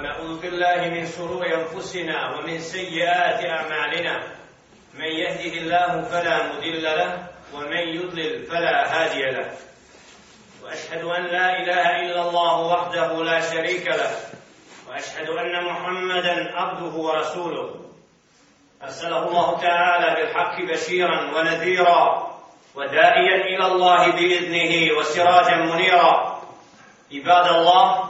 ونعوذ بالله من شرور أنفسنا ومن سيئات أعمالنا. من يهده الله فلا مضل له ومن يضلل فلا هادي له. وأشهد أن لا إله إلا الله وحده لا شريك له. وأشهد أن محمدا عبده ورسوله. أرسله الله تعالى بالحق بشيرا ونذيرا وداعيا إلى الله بإذنه وسراجا منيرا. عباد الله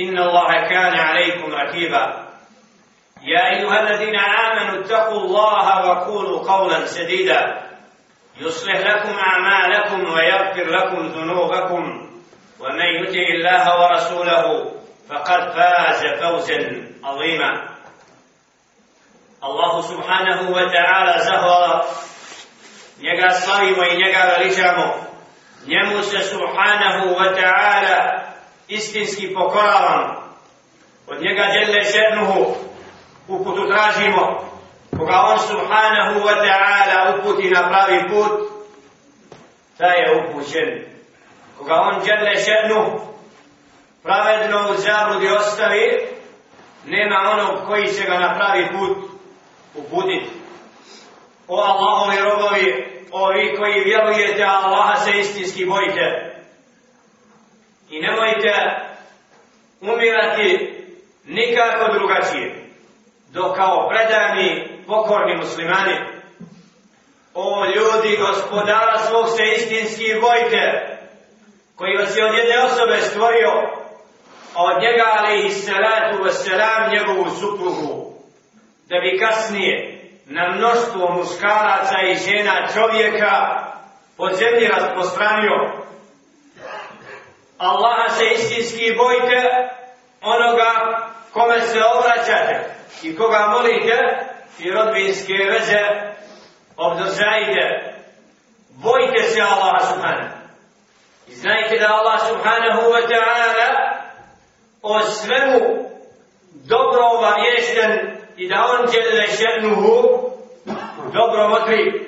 إن الله كان عليكم ركيبا. يا أيها الذين آمنوا اتقوا الله وقولوا قولا سديدا. يصلح لكم أعمالكم ويغفر لكم ذنوبكم. ومن يطع الله ورسوله فقد فاز فوزا عظيما. الله سبحانه وتعالى زهر njega slavimo i njega veličamo. Wa ta'ala istinski pokoravam. Od njega djelle šernuhu uputu tražimo. Koga on subhanahu wa ta'ala uputi na pravi put, taj je upućen. Koga on djelle šernuhu pravedno u zabludi ostavi, nema onog koji će ga na pravi put uputiti. O Allahovi robovi, ovi koji vjerujete, Allaha se istinski bojite. I nemojte umirati nikako drugačije, dok kao predani, pokorni muslimani, o ljudi, gospodara svog se istinski bojte, koji vas je od jedne osobe stvorio, a od njega, ali i salatu vaselam njegovu suprugu, da bi kasnije na mnoštvo muškaraca i žena čovjeka po zemlji rasprostranio. Allaha se istinski bojte onoga kome se obraćate i koga molite i rodbinske veze obdržajte. Bojte se Allaha subhanahu. I znajte da Allah subhanahu wa ta'ala o svemu dobro obavješten i da on djele šernuhu dobro motri.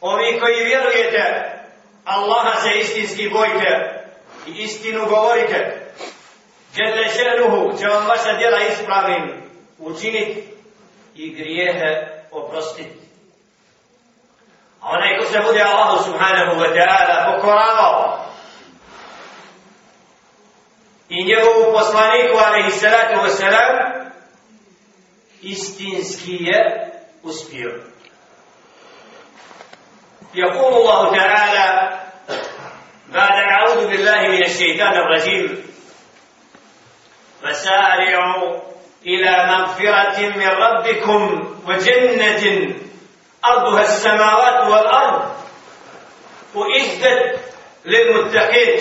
Ovi koji vjerujete, Allaha se istinski bojite i istinu govorite. Djele šernuhu će vam vaša djela ispravim učiniti i grijehe oprostiti. A onaj ko se bude Allahu subhanahu wa ta'ala pokoravao i njegovu poslaniku alaihi salatu wa salam istinski je uspio. يقول الله تعالى بعد أعوذ بالله من الشيطان الرجيم. فسارعوا إلى مغفرة من ربكم وجنة أرضها السماوات والأرض وإجدت للمتقين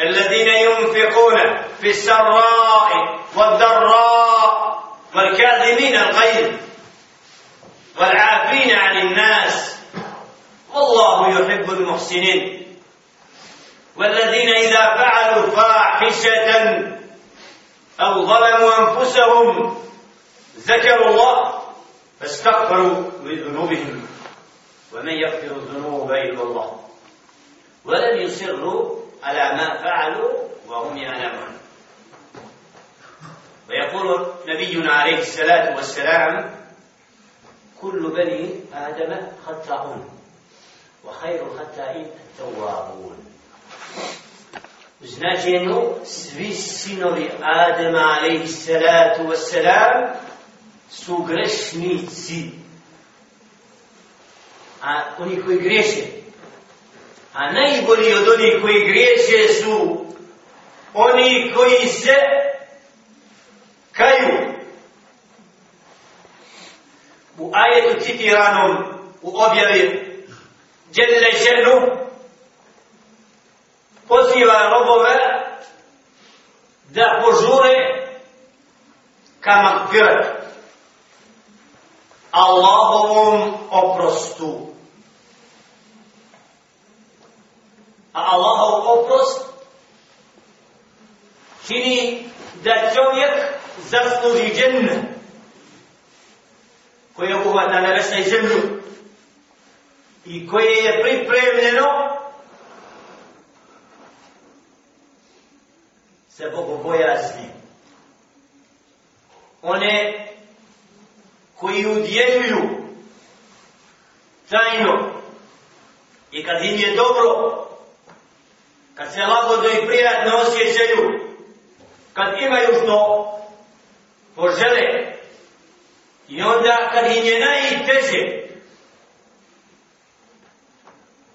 الذين ينفقون في السراء والضراء والكاظمين الغيظ والعافين عن الناس. والله يحب المحسنين. والذين إذا فعلوا فاحشة أو ظلموا أنفسهم ذكروا الله فاستغفروا لذنوبهم ومن يغفر الذنوب إلا الله. ولم يصروا على ما فعلوا وهم يعلمون. ويقول نبينا عليه الصلاة والسلام كل بني آدم خطاؤون وخير الخطائين التوابون. Značenju svi sinovi Adema alaihi salatu wassalam su grešnici. A oni koji greše, a najbolji od onih koji griješe su oni koji se kaju. U ajetu citiranom u objavi Đedele ženu poziva robove da požure ka magfirat Allahovom oprostu. A Allahov oprost čini da čovjek zasluži džennet koje obuhvata nebesa i zemlju i koje je pripremljeno se bogobojazni. One koji udjeljuju tajno i kad im je dobro, kad se lagodno i prijatno osjećaju, kad imaju što požele i onda kad im je najteže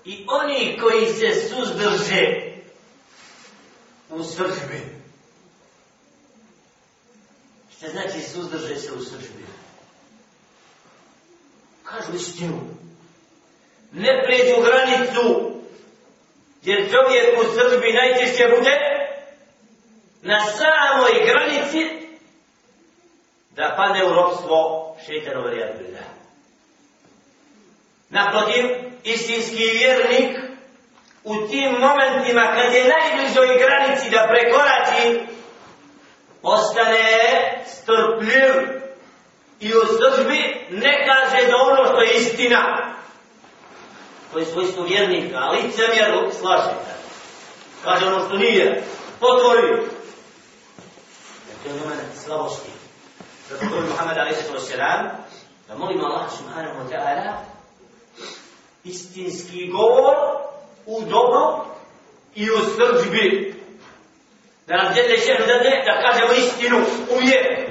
i oni koji se suzdrže u sržbi. Šta znači suzdrže se u sržbi? Kažu istinu. Ne pređu granicu, jer čovjek u sržbi najčešće bude na samoj granici da padne u ropstvo šeitanove rijadu. Naprotiv, istinski vjernik u tim momentima kad je najbližoj granici da prekorači, ostane strpljiv i u sržbi ne kaže da ono što je istina. To je svojstvo vjernika, ali licemjer slaže. Kaže ono što nije. Potvori. To je moment slabosti. Zato je Muhammed a.s. da molim Allah subhanahu wa ta'ala istinski govor i o srđbi. Da nam djede šehr dade da kažemo istinu uvijek.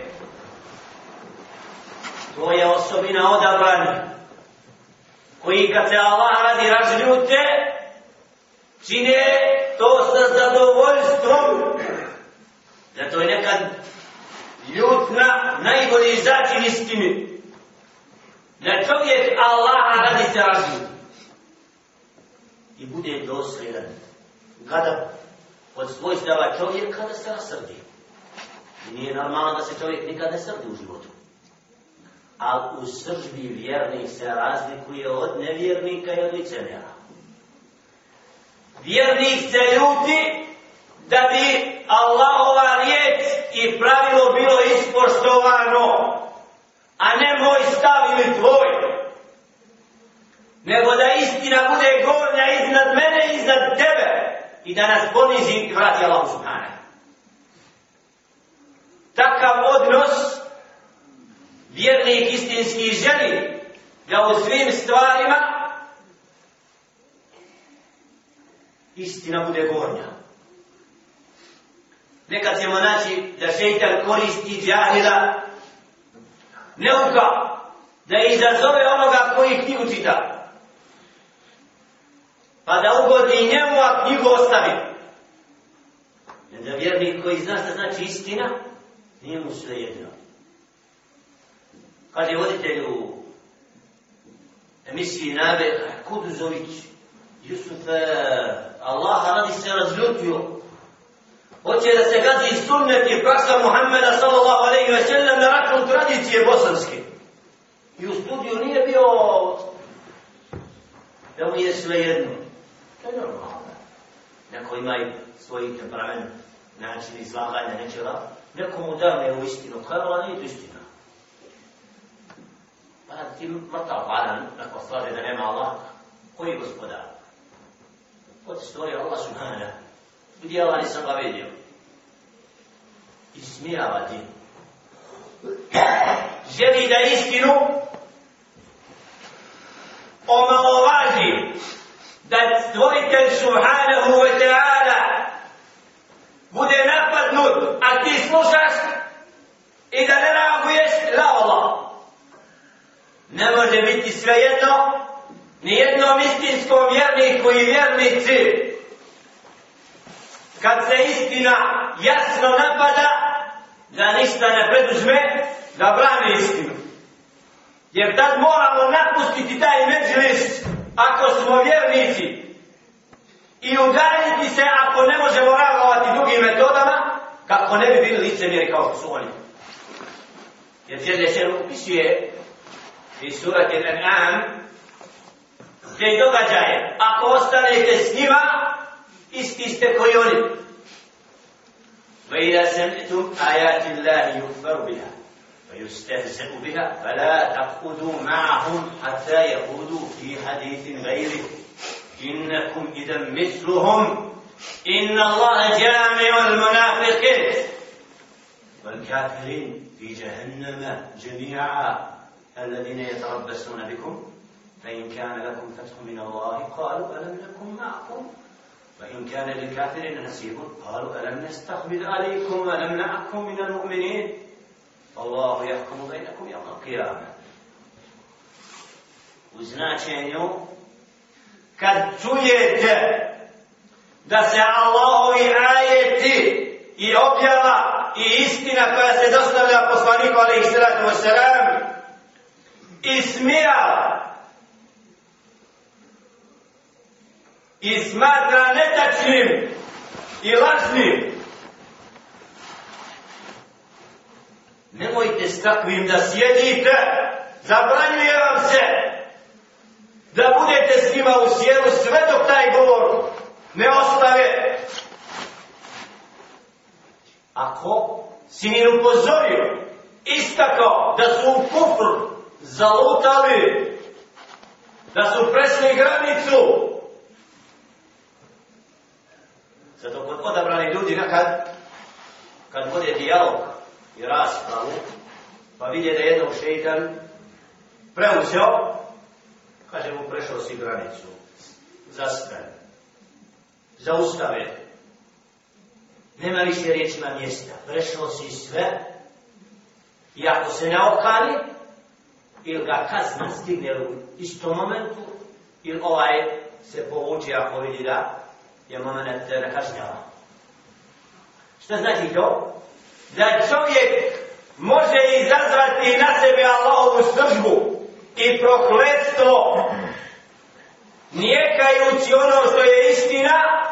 To je osobina odabrani. Koji kad se Allah radi razljute, čine to sa zadovoljstvom. Zato je nekad ljutna najbolji začin istini. Da čovjek Allah radi se razljute i bude dosljedan. Kada od svojstava čovjek kada se rasrdi. I nije normalno da se čovjek nikad ne srdi u životu. A u sržbi vjernik se razlikuje od nevjernika i od licemjera. Vjernik se ljuti da bi Allahova riječ i pravilo bilo ispoštovano, a ne moj stav ili tvoj nego da istina bude gornja iznad mene i iznad tebe i da nas ponizi i vrati Allah subhanahu. Takav odnos vjernik istinski želi da u svim stvarima istina bude gornja. Nekad ćemo naći da šeitan koristi džahila neuka da izazove onoga koji knjigu čita pa da ugodi njemu, a knjigu ostavi. Jer da vjernik koji zna šta znači istina, nije mu sve jedno. Kaže voditelj u emisiji Nabe, Kuduzović, Jusuf, Allah radi se razljutio. Hoće da se gazi sunnet i praksa Muhammeda sallallahu alaihi wa sallam na račun tradicije bosanske. I u studiju nije bio da mu je sve jedno. To je normalno. Neko ima i svoj temperament, način izlaganja nečega, neko mu da ne u istinu, kaj vola nije to istina. Pa ti mrtav vadan, neko slaže da nema Allah, koji je gospodar? Kod stvorio Allah subhanahu, gdje Allah nisam ga vidio? I smijava ti. Želi da istinu omalovaži da stvoritelj subhanahu wa ta'ala bude napadnut, a ti slušaš i da ne reaguješ, la Allah. Ne može biti sve jedno, ni jednom istinskom vjerniku i vjernici, kad se istina jasno napada, da ništa ne preduzme, da brani istinu. Jer tad moramo napustiti taj međlis, ako smo vjernici i udaljiti se ako ne možemo reagovati drugim metodama kako ne bi bili licemjeri kao što su oni. Jer Đele se upisuje i surat je An'am te događaje. Ako ostanete s njima, isti ste koji oni. وإذا سمعتم آيات الله يكفر بها ويستهزأ بها فلا تقعدوا معهم حتى يقودوا في حديث غيره. إنكم إذا مثلهم. إن الله جامع المنافقين. والكافرين في جهنم جميعا. الذين يتربصون بكم فإن كان لكم فتح من الله قالوا ألم نكن معكم؟ وإن كان للكافرين نصيب قالوا ألم نستقبل عليكم ولم نعكم من المؤمنين؟ Allahu jahkumu bejnakum jahkumu kiyama. U značenju, kad čujete da se Allahovi ajeti i objava i istina koja se dostavlja poslaniku alaihi sallatu wa sallam i smatra netačnim i lažnim Nemojte s takvim da sjedite, zabranjuje vam se da budete s njima u sjelu sve dok taj govor ne ostave. Ako si mi upozorio, istakao da su u kufru zalutali, da su presli granicu, Zato kod odabrani ljudi nekad, kad bude dijalog i raspravu, pa vidje da jednog šeitan preuzeo, kaže mu prešao si granicu, zastane, zaustave, nema više riječima mjesta, prešao si sve, i ako se ne okani, ili ga kazna stigne u istom momentu, ili ovaj se povuče ako vidi da je moment da kažnjava. Šta znači to? Da čovjek može izazvati na sebe Allahovu sržbu i prokletstvo nijekajući ono što je istina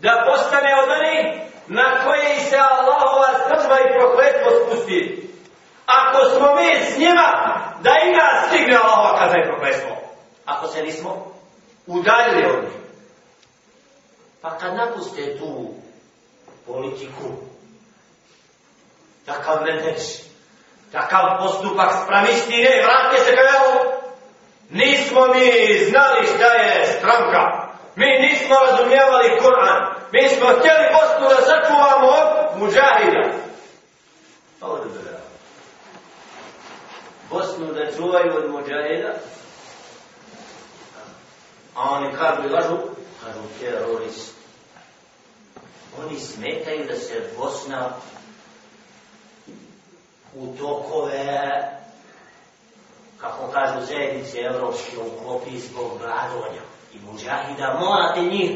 da postane od onih na koje se Allahova sržba i prokletstvo spusti. Ako smo mi s njima, da i nas stigne Allahova kazna i prokletstvo. Ako se nismo udaljili od njih. Pa kad napuste tu politiku, takav meteč, takav postupak sprem istine, vratite se kao evo, nismo mi znali šta je stranka, mi nismo razumijevali Kur'an, mi smo htjeli Bosnu da sačuvamo od muđahida. Bosnu da čuvaju od muđahida, a oni kad bi lažu, kažu teroristi. Oni smetaju da se Bosna u tokove, kako kažu zajednice evropske, uklopi zbog vladovanja i muđahida, morate njih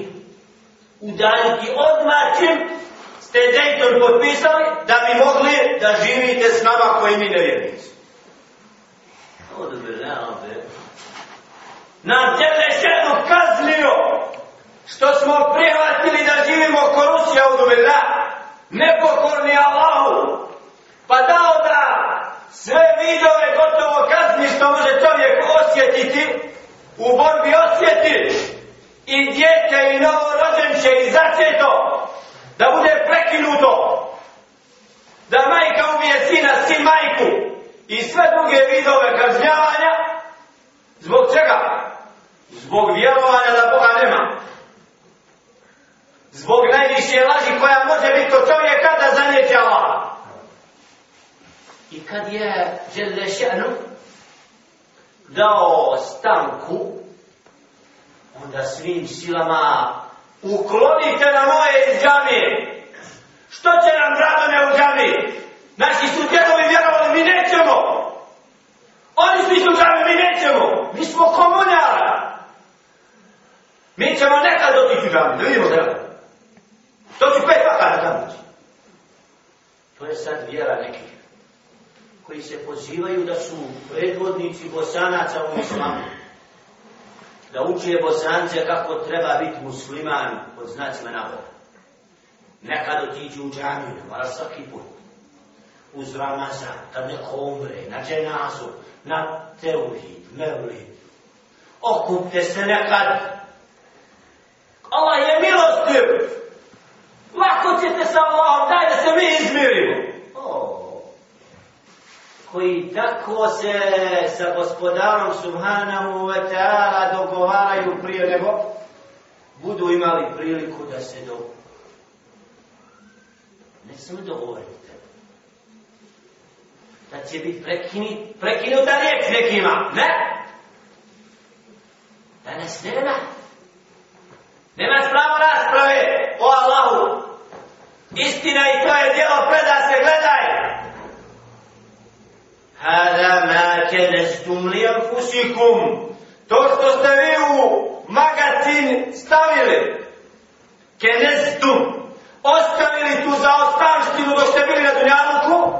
udaljiti odmah čim ste Dayton potpisali da bi mogli da živite s nama koji mi ne vjernici. Ovo da bi realno be. Nam tebe šedu kaznio što smo prihvatili da živimo ko Rusija u Dubila, nepokorni Allahu, pa dao da sve vidove gotovo kazni što može čovjek osjetiti, u borbi osjeti i djete i novorođenče i začeto, da bude prekinuto, da majka ubije sina, sin majku i sve druge vidove kažnjavanja, zbog čega? Zbog vjerovanja da Boga nema zbog najviše laži koja može biti od čovjeka da zanjeće Allah. I kad je Đelešanu dao stanku, onda svim silama uklonite na moje iz džamije. Što će nam Radone u džamiji? Naši su djedovi vjerovali, mi nećemo. Oni su išli u džamiju, mi nećemo. Mi smo komunjara. Mi ćemo nekad otići u džamiju, da vidimo da To ću pet vakata tamo. To je sad vjera nekih koji se pozivaju da su predvodnici bosanaca u islamu. Da uče bosance kako treba biti musliman pod znacima navoda. Nekad otiđu u džamiju, mora svaki put. Uz Ramazan, kad neko umre, na dženazu, na teuhid, mevlid. Okupte se nekad. Allah je milostiv. Lako ćete sa Allahom, daj da se mi izmirimo. Koji tako se sa gospodarom Subhanahu wa ta'ala dogovaraju prije nego budu imali priliku da se do... Ne samo dogovorite. Da će biti prekini, prekinuta riječ nekima. Ne? Danas nema. Nema spravo rasprave o Allahu. Istina i to je djelo preda se gledaj. Hada ma kenestum li anfusikum. To što ste vi u magazin stavili. Kenestum. Ostavili tu za ostavštinu dok ste bili na dunjavuku.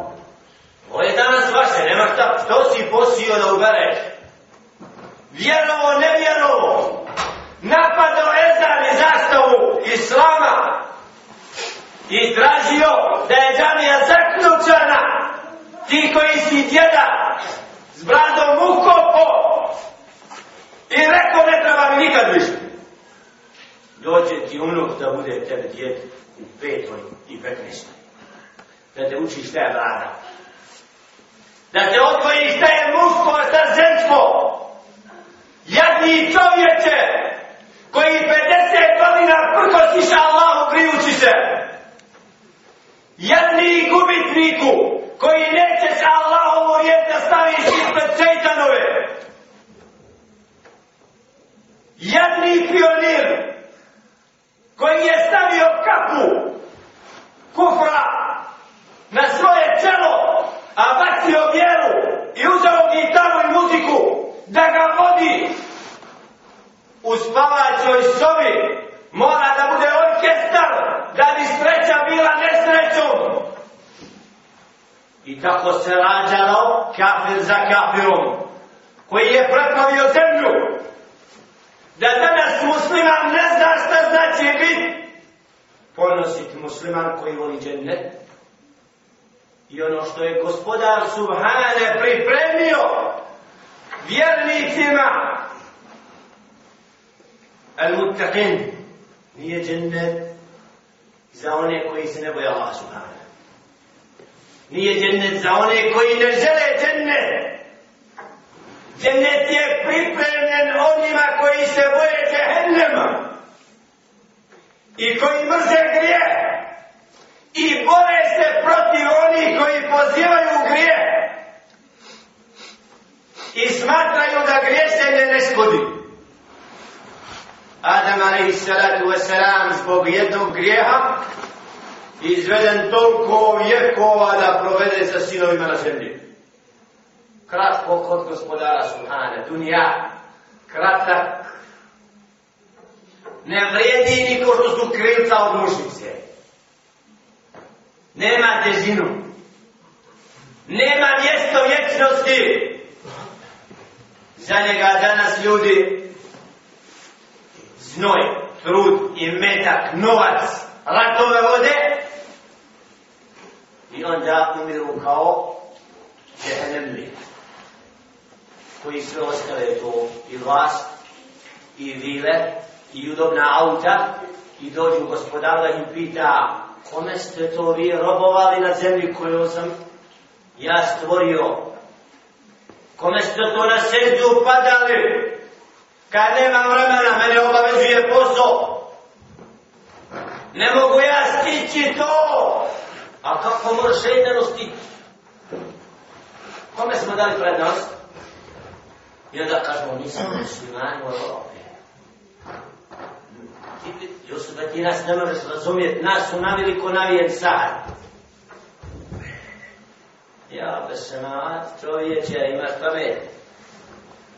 Ovo je danas vaše, nema šta. Što si posio da ubereš? Vjerovo, nevjerovo. Napadao Ezan i zastavu Islama i tražio da je džamija zaključana ti koji si djeda s bradom ukopo i rekao ne treba mi nikad više. Dođe ti unuk da bude tebe djed u petoj i petnestoj da te uči šta je brada da te odvoji šta je muško a šta žensko. Jadni čovječe koji 50 godina prkosiša Allahu krijući se. Jadni gubitniku koji neće se Allahovu riječ da staviš ispred šeitanove. Jadni pionir koji je stavio kapu kufra na svoje čelo, a bacio vjeru i uzeo gitaru i muziku da ga vodi u spavaćoj sobi mora da bude orkestar da bi sreća bila nesrećom. I tako se rađalo kafir za kafirom, koji je prepravio zemlju. Da danas musliman ne zna šta znači biti. Ponositi musliman koji voli džennet. I ono što je gospodar Subhane pripremio vjernicima al-muttaqin nije džennet za one koji se ne boje Allah Subhane Nije džennet za one koji ne žele džennet. Džennet je pripremljen onima koji se boje džehennema i koji mrze grije i bore se protiv onih koji pozivaju u grije i smatraju da griješenje ne škodi. Adam alaihi salatu wasalam zbog jednog grijeha izveden toliko vjekova da provede sa sinovima na zemlji. Kratko kod gospodara Subhane, dunja, kratak, ne vrijedi niko što su krilca od mušnice. Nema težinu. Nema mjesto vječnosti. Za njega danas ljudi znoj, trud i metak, novac, ratove vode i onda umiru kao džehennemli koji sve ostale to i vlast i vile i udobna auta i dođu gospodar da im pita kome ste to vi robovali na zemlji koju sam ja stvorio kome ste to na seđu upadali Kad nemam vremena, mene obavezuje posao. Ne mogu ja stići to. A kako može šeitano ti? Kome smo dali prednost? I onda kažemo, nisam muslimani u Evropi. Jusuf, da ti nas ne možeš razumjeti, nas su navili ko navijen sad. Ja, bez se čovječe, imaš pamet.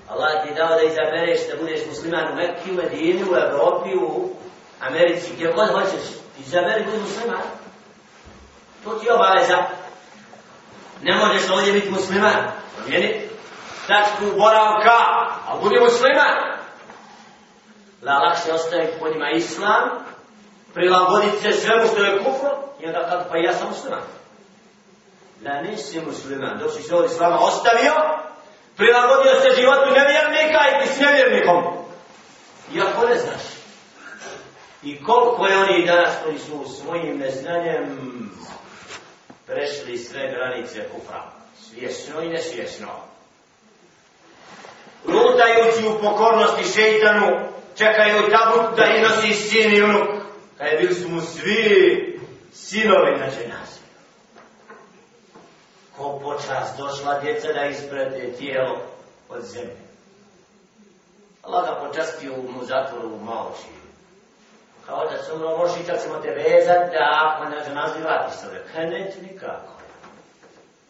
Allah ti dao da izabereš da budeš musliman u Mekki, u Medini, u Evropi, u Americi, gdje god hoćeš. Izaberi budi musliman. To ti je obaveza. Ne možeš ovdje biti musliman. Promijeni znači, tačku boravka, a budi musliman. La lakše ostaje po njima islam prilagoditi se svemu što je kufr, i onda kad pa ja sam musliman. Da nisi musliman, dok si se ovdje s vama ostavio, prilagodio se životu nevjernika i ti s nevjernikom. Iako ne znaš. I koliko je oni danas koji su svojim neznanjem prešli sve granice kufra. Svjesno i nesvjesno. Lutajući u pokornosti šeitanu, čekaju tabut da i nosi sin i unuk. Kaj bili su mu svi sinovi znači, na ženazi. Ko počas došla djeca da isprede tijelo od zemlje. Allah ga počastio mu zatvoru u Maoči. Kao da su umro, možeš itak ćemo te vezat da ako ne ženazi vrati se. Kaj neće nikako.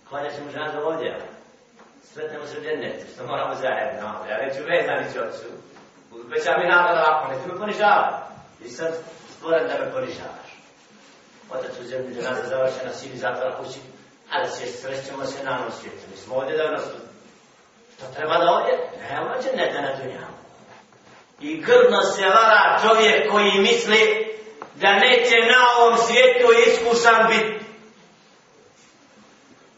Klanja ćemo ženazi ovdje. Sretnemo se u džennetu, što moramo zajedno. Ja neću vezani ću već ja mi napada ovako, ne ti me ponižava. I sad stvoren da me ponižavaš. Otac u zemlji, da nas završena, sini zatvara kući, ali se srećemo se na onom svijetu. Mi smo ovdje da nas... Što treba da ovdje? Ne, ovo će ne da na dunjavu. I grdno se vara čovjek koji misli da neće na ovom svijetu iskušan biti.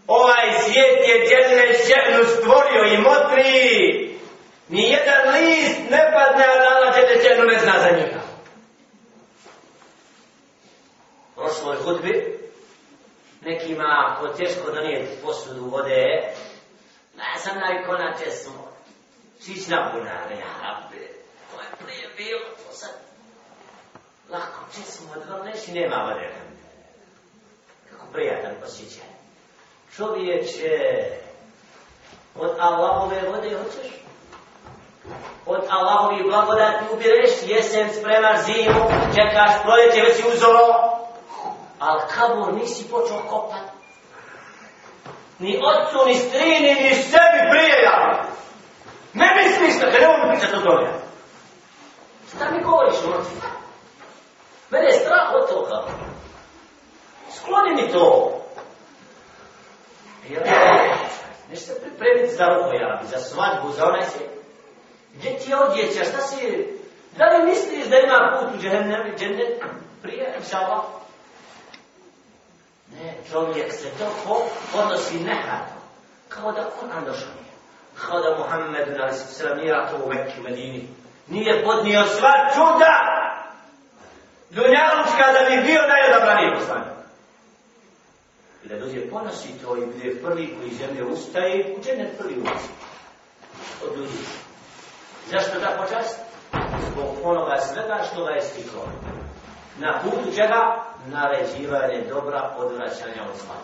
Ovaj svijet je djelne ženu stvorio i motri Nijedan list ne padne, a dala džedečenu ne zna za njega. Prošloj hudbi, nekima ko teško donijeti posudu vode, ja sam najko na česmo, čić nam bunare, ja rabbe, to je prije bilo, to sad, lako česimo, da vam i nema vode. Kako prijatan posjećaj. Čovječe, od Allahove vode hoćeš? od Allahovi blagodati ubireš, jesen spremaš zimu, čekaš proljeće, već si uzoro, ali kabur nisi počeo kopat. Ni otcu, ni strini, ni sebi prije ja. Ne misliš da, ne mogu pričati o tome. Šta mi govoriš o mrtvima? Mene je strah od toga. Skloni mi to. Ja, se pripremiti za ruho, za svadbu, za onaj se. Gdje ti odjeća, šta si... Da li misliš da ima put u džehennem džennet prije, inša Allah? Ne, čovjek se to po, odnosi nehato. Kao da Kur'an došao nije. Kao da Muhammed na sallam nije to u Mekki, Medini. Nije podnio sva čuda. Dunjalučka da bi bio najodabraniji poslanik. I da dođe ponosi to i bude prvi koji zemlje ustaje, u džennet prvi ulazi. Od ljudi. Zašto da počast? Zbog onoga svega što ga je stiklo. Na putu čega? Naređivanje dobra odvraćanja od zla.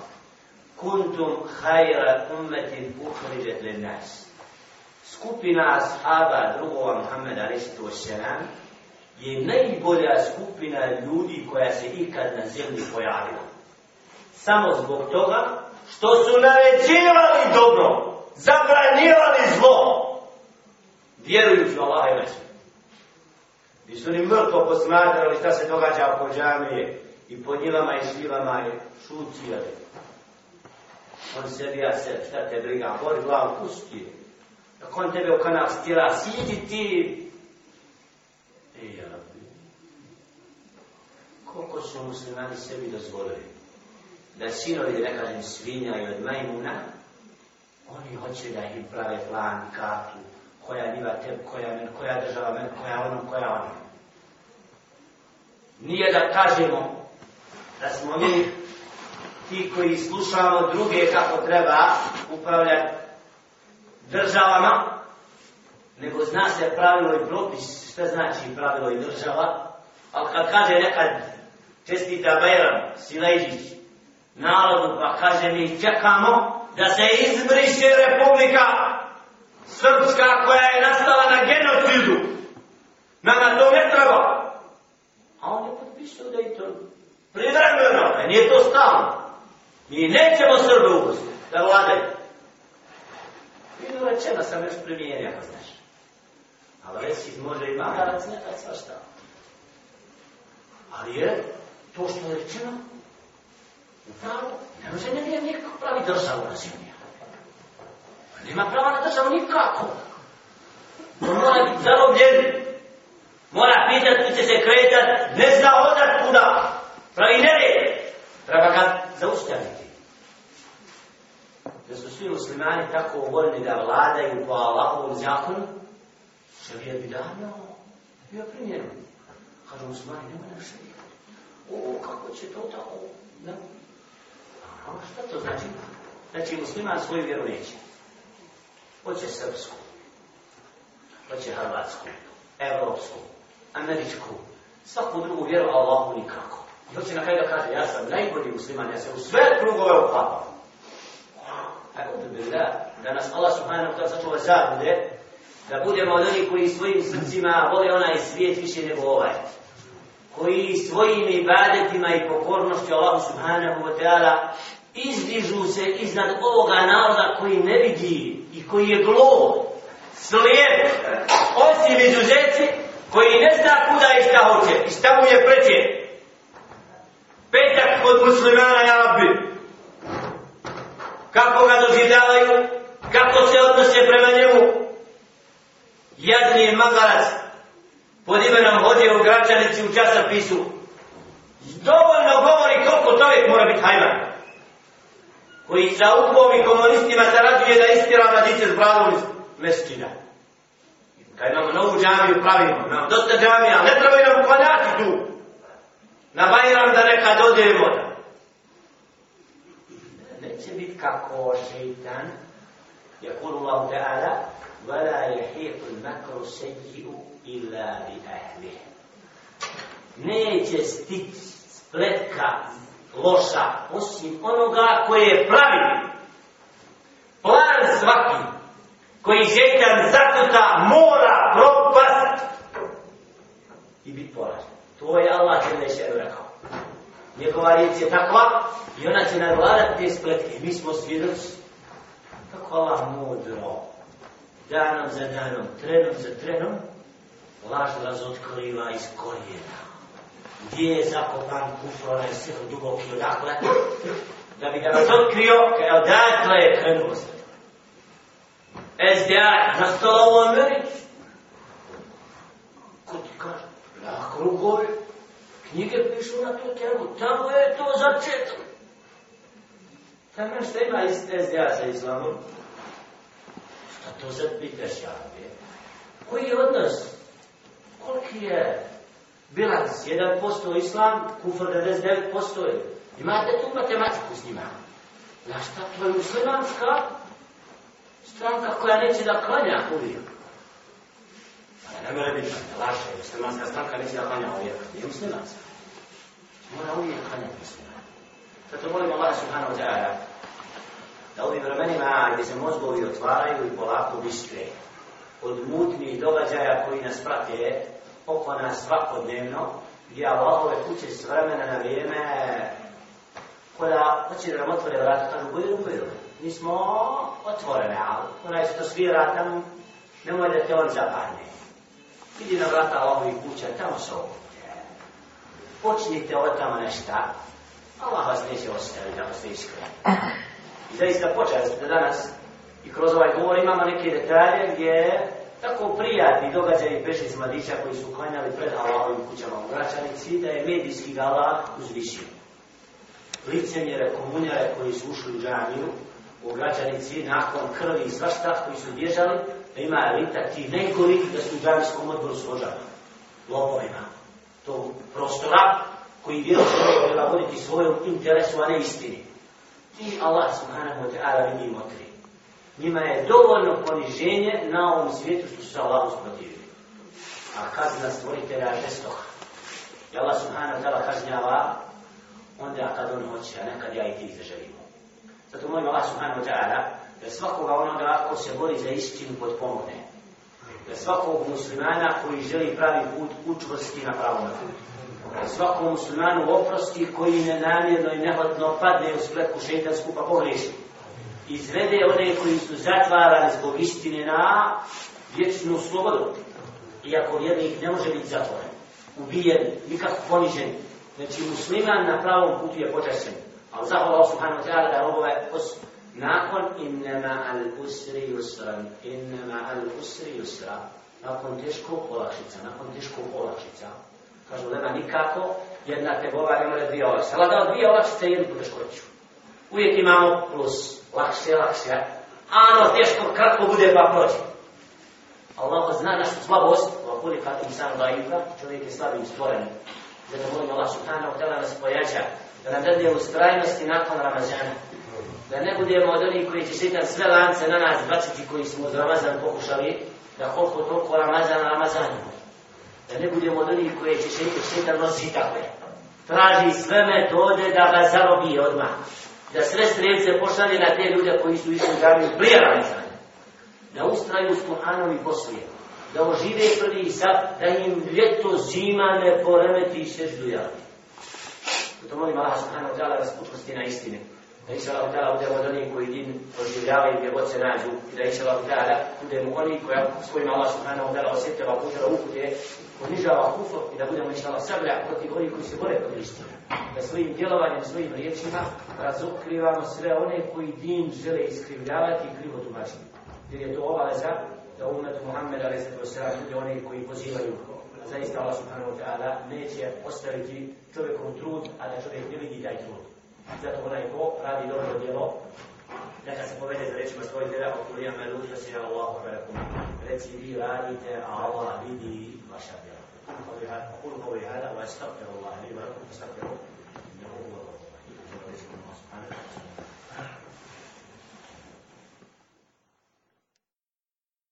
Kuntum hajra ummetin uhriđet li nas. Skupina ashaba drugova Muhammeda Ristu Selam je najbolja skupina ljudi koja se ikad na zemlji pojavila. Samo zbog toga što su naređivali dobro, zabranjivali zlo, vjerujući u Allaha i na sve. Su ni mrtvo posmatrali šta se događa oko džamije i po njivama i šivama je šucijali. On sebi ja se, šta te briga, bori glavu, pusti. Dok on tebe u kanal stira, sidi ti. Ej, ja. Koliko su muslimani sebi dozvolili? Da sinovi, da ne kažem, svinja i od majmuna, oni hoće da im prave plan, kartu, koja njiva te, koja men, koja država men, koja ono, koja ono. Nije da kažemo da smo mi ti koji slušamo druge kako treba upravljati državama, nego zna se pravilo i propis, šta znači pravilo i država, ali kad kaže nekad čestita Bajram, Silajđić, narodu, pa kaže mi čekamo da se izbriše republika srpska koja je nastala na genocidu. Nama to ne treba. A on je potpisao da je to privremeno, nije to stalno. Mi nećemo Srbe upustiti, da vladaju. Vidu rečeno sam još primijenio, ako znaš. Ali reći može i magarac nekad svašta. Ali je to što je rečeno, upravo, ne može ne nije nikako pravi državu na zemlji. Nema prava na državu nikako. On mora biti zarobljen. Mora pitat kuće će se kretat, ne zna odat kuda. Pravi nered. Treba ga zaustaviti. Da su svi muslimani tako voljni da vladaju po Allahovom zakonu, šarijet bi davno bio primjeren. Kažu muslimani, nema na šarijet. O, kako će to tako? Ne. A šta to znači? Znači, musliman svoju vjeru neće. Hoće srpsku, hoće hrvatsku, evropsku, američku, svaku drugu vjeru, Allahu nikako. I hoće na kraju da kaže, ja sam najbolji musliman, ja sam u sve krugove uklapao. Tako da da, nas Allah subhanahu ta'ala sačuva zabude, da budemo od onih koji svojim srcima vole onaj svijet više nego ovaj. Koji svojim ibadetima i pokornošću Allah subhanahu wa ta'ala izdižu se iznad ovoga naroda koji ne vidi i koji je glo, slijep, osim izuzeci, koji ne zna kuda i šta hoće i šta mu je preće. Petak kod muslimana, ja rabbi. Kako ga doživljavaju, kako se odnose prema njemu. Jadni je magarac, pod imenom hodio u gračanici u časopisu. Dovoljno govori koliko čovjek mora biti hajman koji sa upovi komunistima zarađuje da istira mladiće s bravom iz mesečina. Kad imamo novu džamiju pravimo, imamo dosta džamija, ne trebaju nam uklanjati tu. Na Bajram da neka dode voda Neće biti kako šeitan, يقول الله تعالى ولا يحيط المكر السيء إلا بأهله neće stići spletka loša, osim onoga koje je pravi. Plan svaki, koji šeitan zakuta, mora propast i biti poražen. To je Allah će neće rekao. Njegova riječ je takva i ona će nagladati te spletke. Mi smo svjedoci kako Allah mudro, danom za danom, trenom za trenom, laž razotkriva iz korijena gdje je zakopan kufr, onaj sihr duboki odakle, da bi ga razotkrio, kada odakle je krenuo se. SDA, na u Americi. ko ti kaže, Na krugovi, knjige pišu na tu temu, tamo je to začeto. Tamo što ima SDA sa islamom, šta to sad pitaš ja, koji je odnos, koliki je bilans 1% islam, kufr 99% je. Imate tu matematiku s njima. Znaš šta, to je muslimanska stranka koja neće da klanja uvijek. Znači, ne mora biti laše, muslimanska stranka neće da klanja uvijek. Nije muslimanska. Mora uvijek klanjati musliman. Zato molim Allah subhanahu wa ta'ala da ovim vremenima gdje se mozgovi otvaraju i polako bistre od mutnih događaja koji nas prate oko nas svakodnevno, gdje Allahove kuće s vremena na vrijeme, koja hoće da nam otvore vrata, kažu, bojru, bojru. Mi smo otvorene, ali onaj što svira tamo, nemoj da te on zapadne. Idi na vrata Allahovih kuća, tamo se okupite. Počnite od tamo nešta, Allah vas neće ostaviti da ste iskreni. I zaista počeli ste danas i kroz ovaj govor imamo neke detalje gdje tako prijatni događaj s mladića koji su klanjali pred Allahovim kućama u Gračanici, da je medijski gala uzvišio. Licemjere, komunjare koji su ušli u džaniju u Gračanici nakon krvi i svašta koji su bježali, da ima elita ti negori da su u džanijskom odboru složani. Lopovima. To prostora koji vjeru se treba voditi svojom interesu, a ne istini. Ti Allah subhanahu wa ta'ala vidi motri njima je dovoljno poniženje na ovom svijetu što su se Allahu usprotivili. A kazna stvoritelja žestoha. I Allah subhanahu wa ta'ala kažnjava onda kad on hoće, a nekad ja i ti zaželimo. Zato molim Allah subhanahu wa ta'ala da svakoga onoga ko se bori za istinu podpomogne. Da svakog muslimana koji želi pravi put učvrsti na pravom putu. Da svakom muslimanu oprosti koji nenamjerno i nehotno padne u spletku šeitansku pa pogreši izvede one koji su zatvarani zbog istine na vječnu slobodu. Iako vjernik ne može biti zatvoren, ubijen, nikako ponižen. Znači musliman na pravom putu je počašen. Ali zahvala subhanahu wa ta'ala da robove nakon innama al usri yusran, innama al usri yusra. nakon teškog olakšica, nakon teškog olakšica, kažu nema nikako, jedna te bova ne može dvije olakšice. Ali da dvije olakšice jednu poteškoću. Uvijek imamo plus, lakše, lakše, a ono teško kratko bude pa prođe. Allah zna našu slabost, wa kuli kad insan da'ifa, čovjek je slabim stvoren. Zato molim Allah subhanahu wa ta'ala nas pojača, da nam dadne ustrajnosti nakon Ramazana. Da ne budemo od onih koji će šetan sve lance na nas baciti koji smo uz Ramazan pokušali, da koliko toliko Ramazan Ramazan. Da ne budemo od onih koji će šetan, šetan nosi takve. Traži sve metode da ga zarobi odmah. Da sve strelce pošalje na te ljude koji su išli u džamiju prije Ramazana da ustraju s Kur'anom i poslije, da ožive prvi sad, da im ljeto zima ne poremeti seždu jati. Zato molim Allah subhanahu wa ta'ala da spučnosti na istinu. Da inša Allah ta'ala budemo od onih koji din oživljavaju gdje god se nađu i da inša Allah ta'ala budemo oni koja, s kojima Allah subhanahu wa ta'ala osjetljava putera upute, ponižava kufr i da budemo inša Allah sablja protiv onih koji se bore protiv istine. Da svojim djelovanjem, svojim riječima razotkrivamo sve one koji din žele iskrivljavati i krivo tumačiti jer je to obaveza da umet Muhammed a.s. bude oni koji pozivaju zaista Allah subhanahu wa ta'ala neće ostaviti čovjekom trud, a da čovjek ne vidi taj trud zato onaj ko radi dobro djelo, neka se povede za rečima svoj djela, ako tu nijem velu, to si reci vi radite, a Allah vidi vaša djela. Aqulu qawli hadha wa astaghfirullah li wa lakum fastaghfiruhu innahu huwa al-ghafur rahim.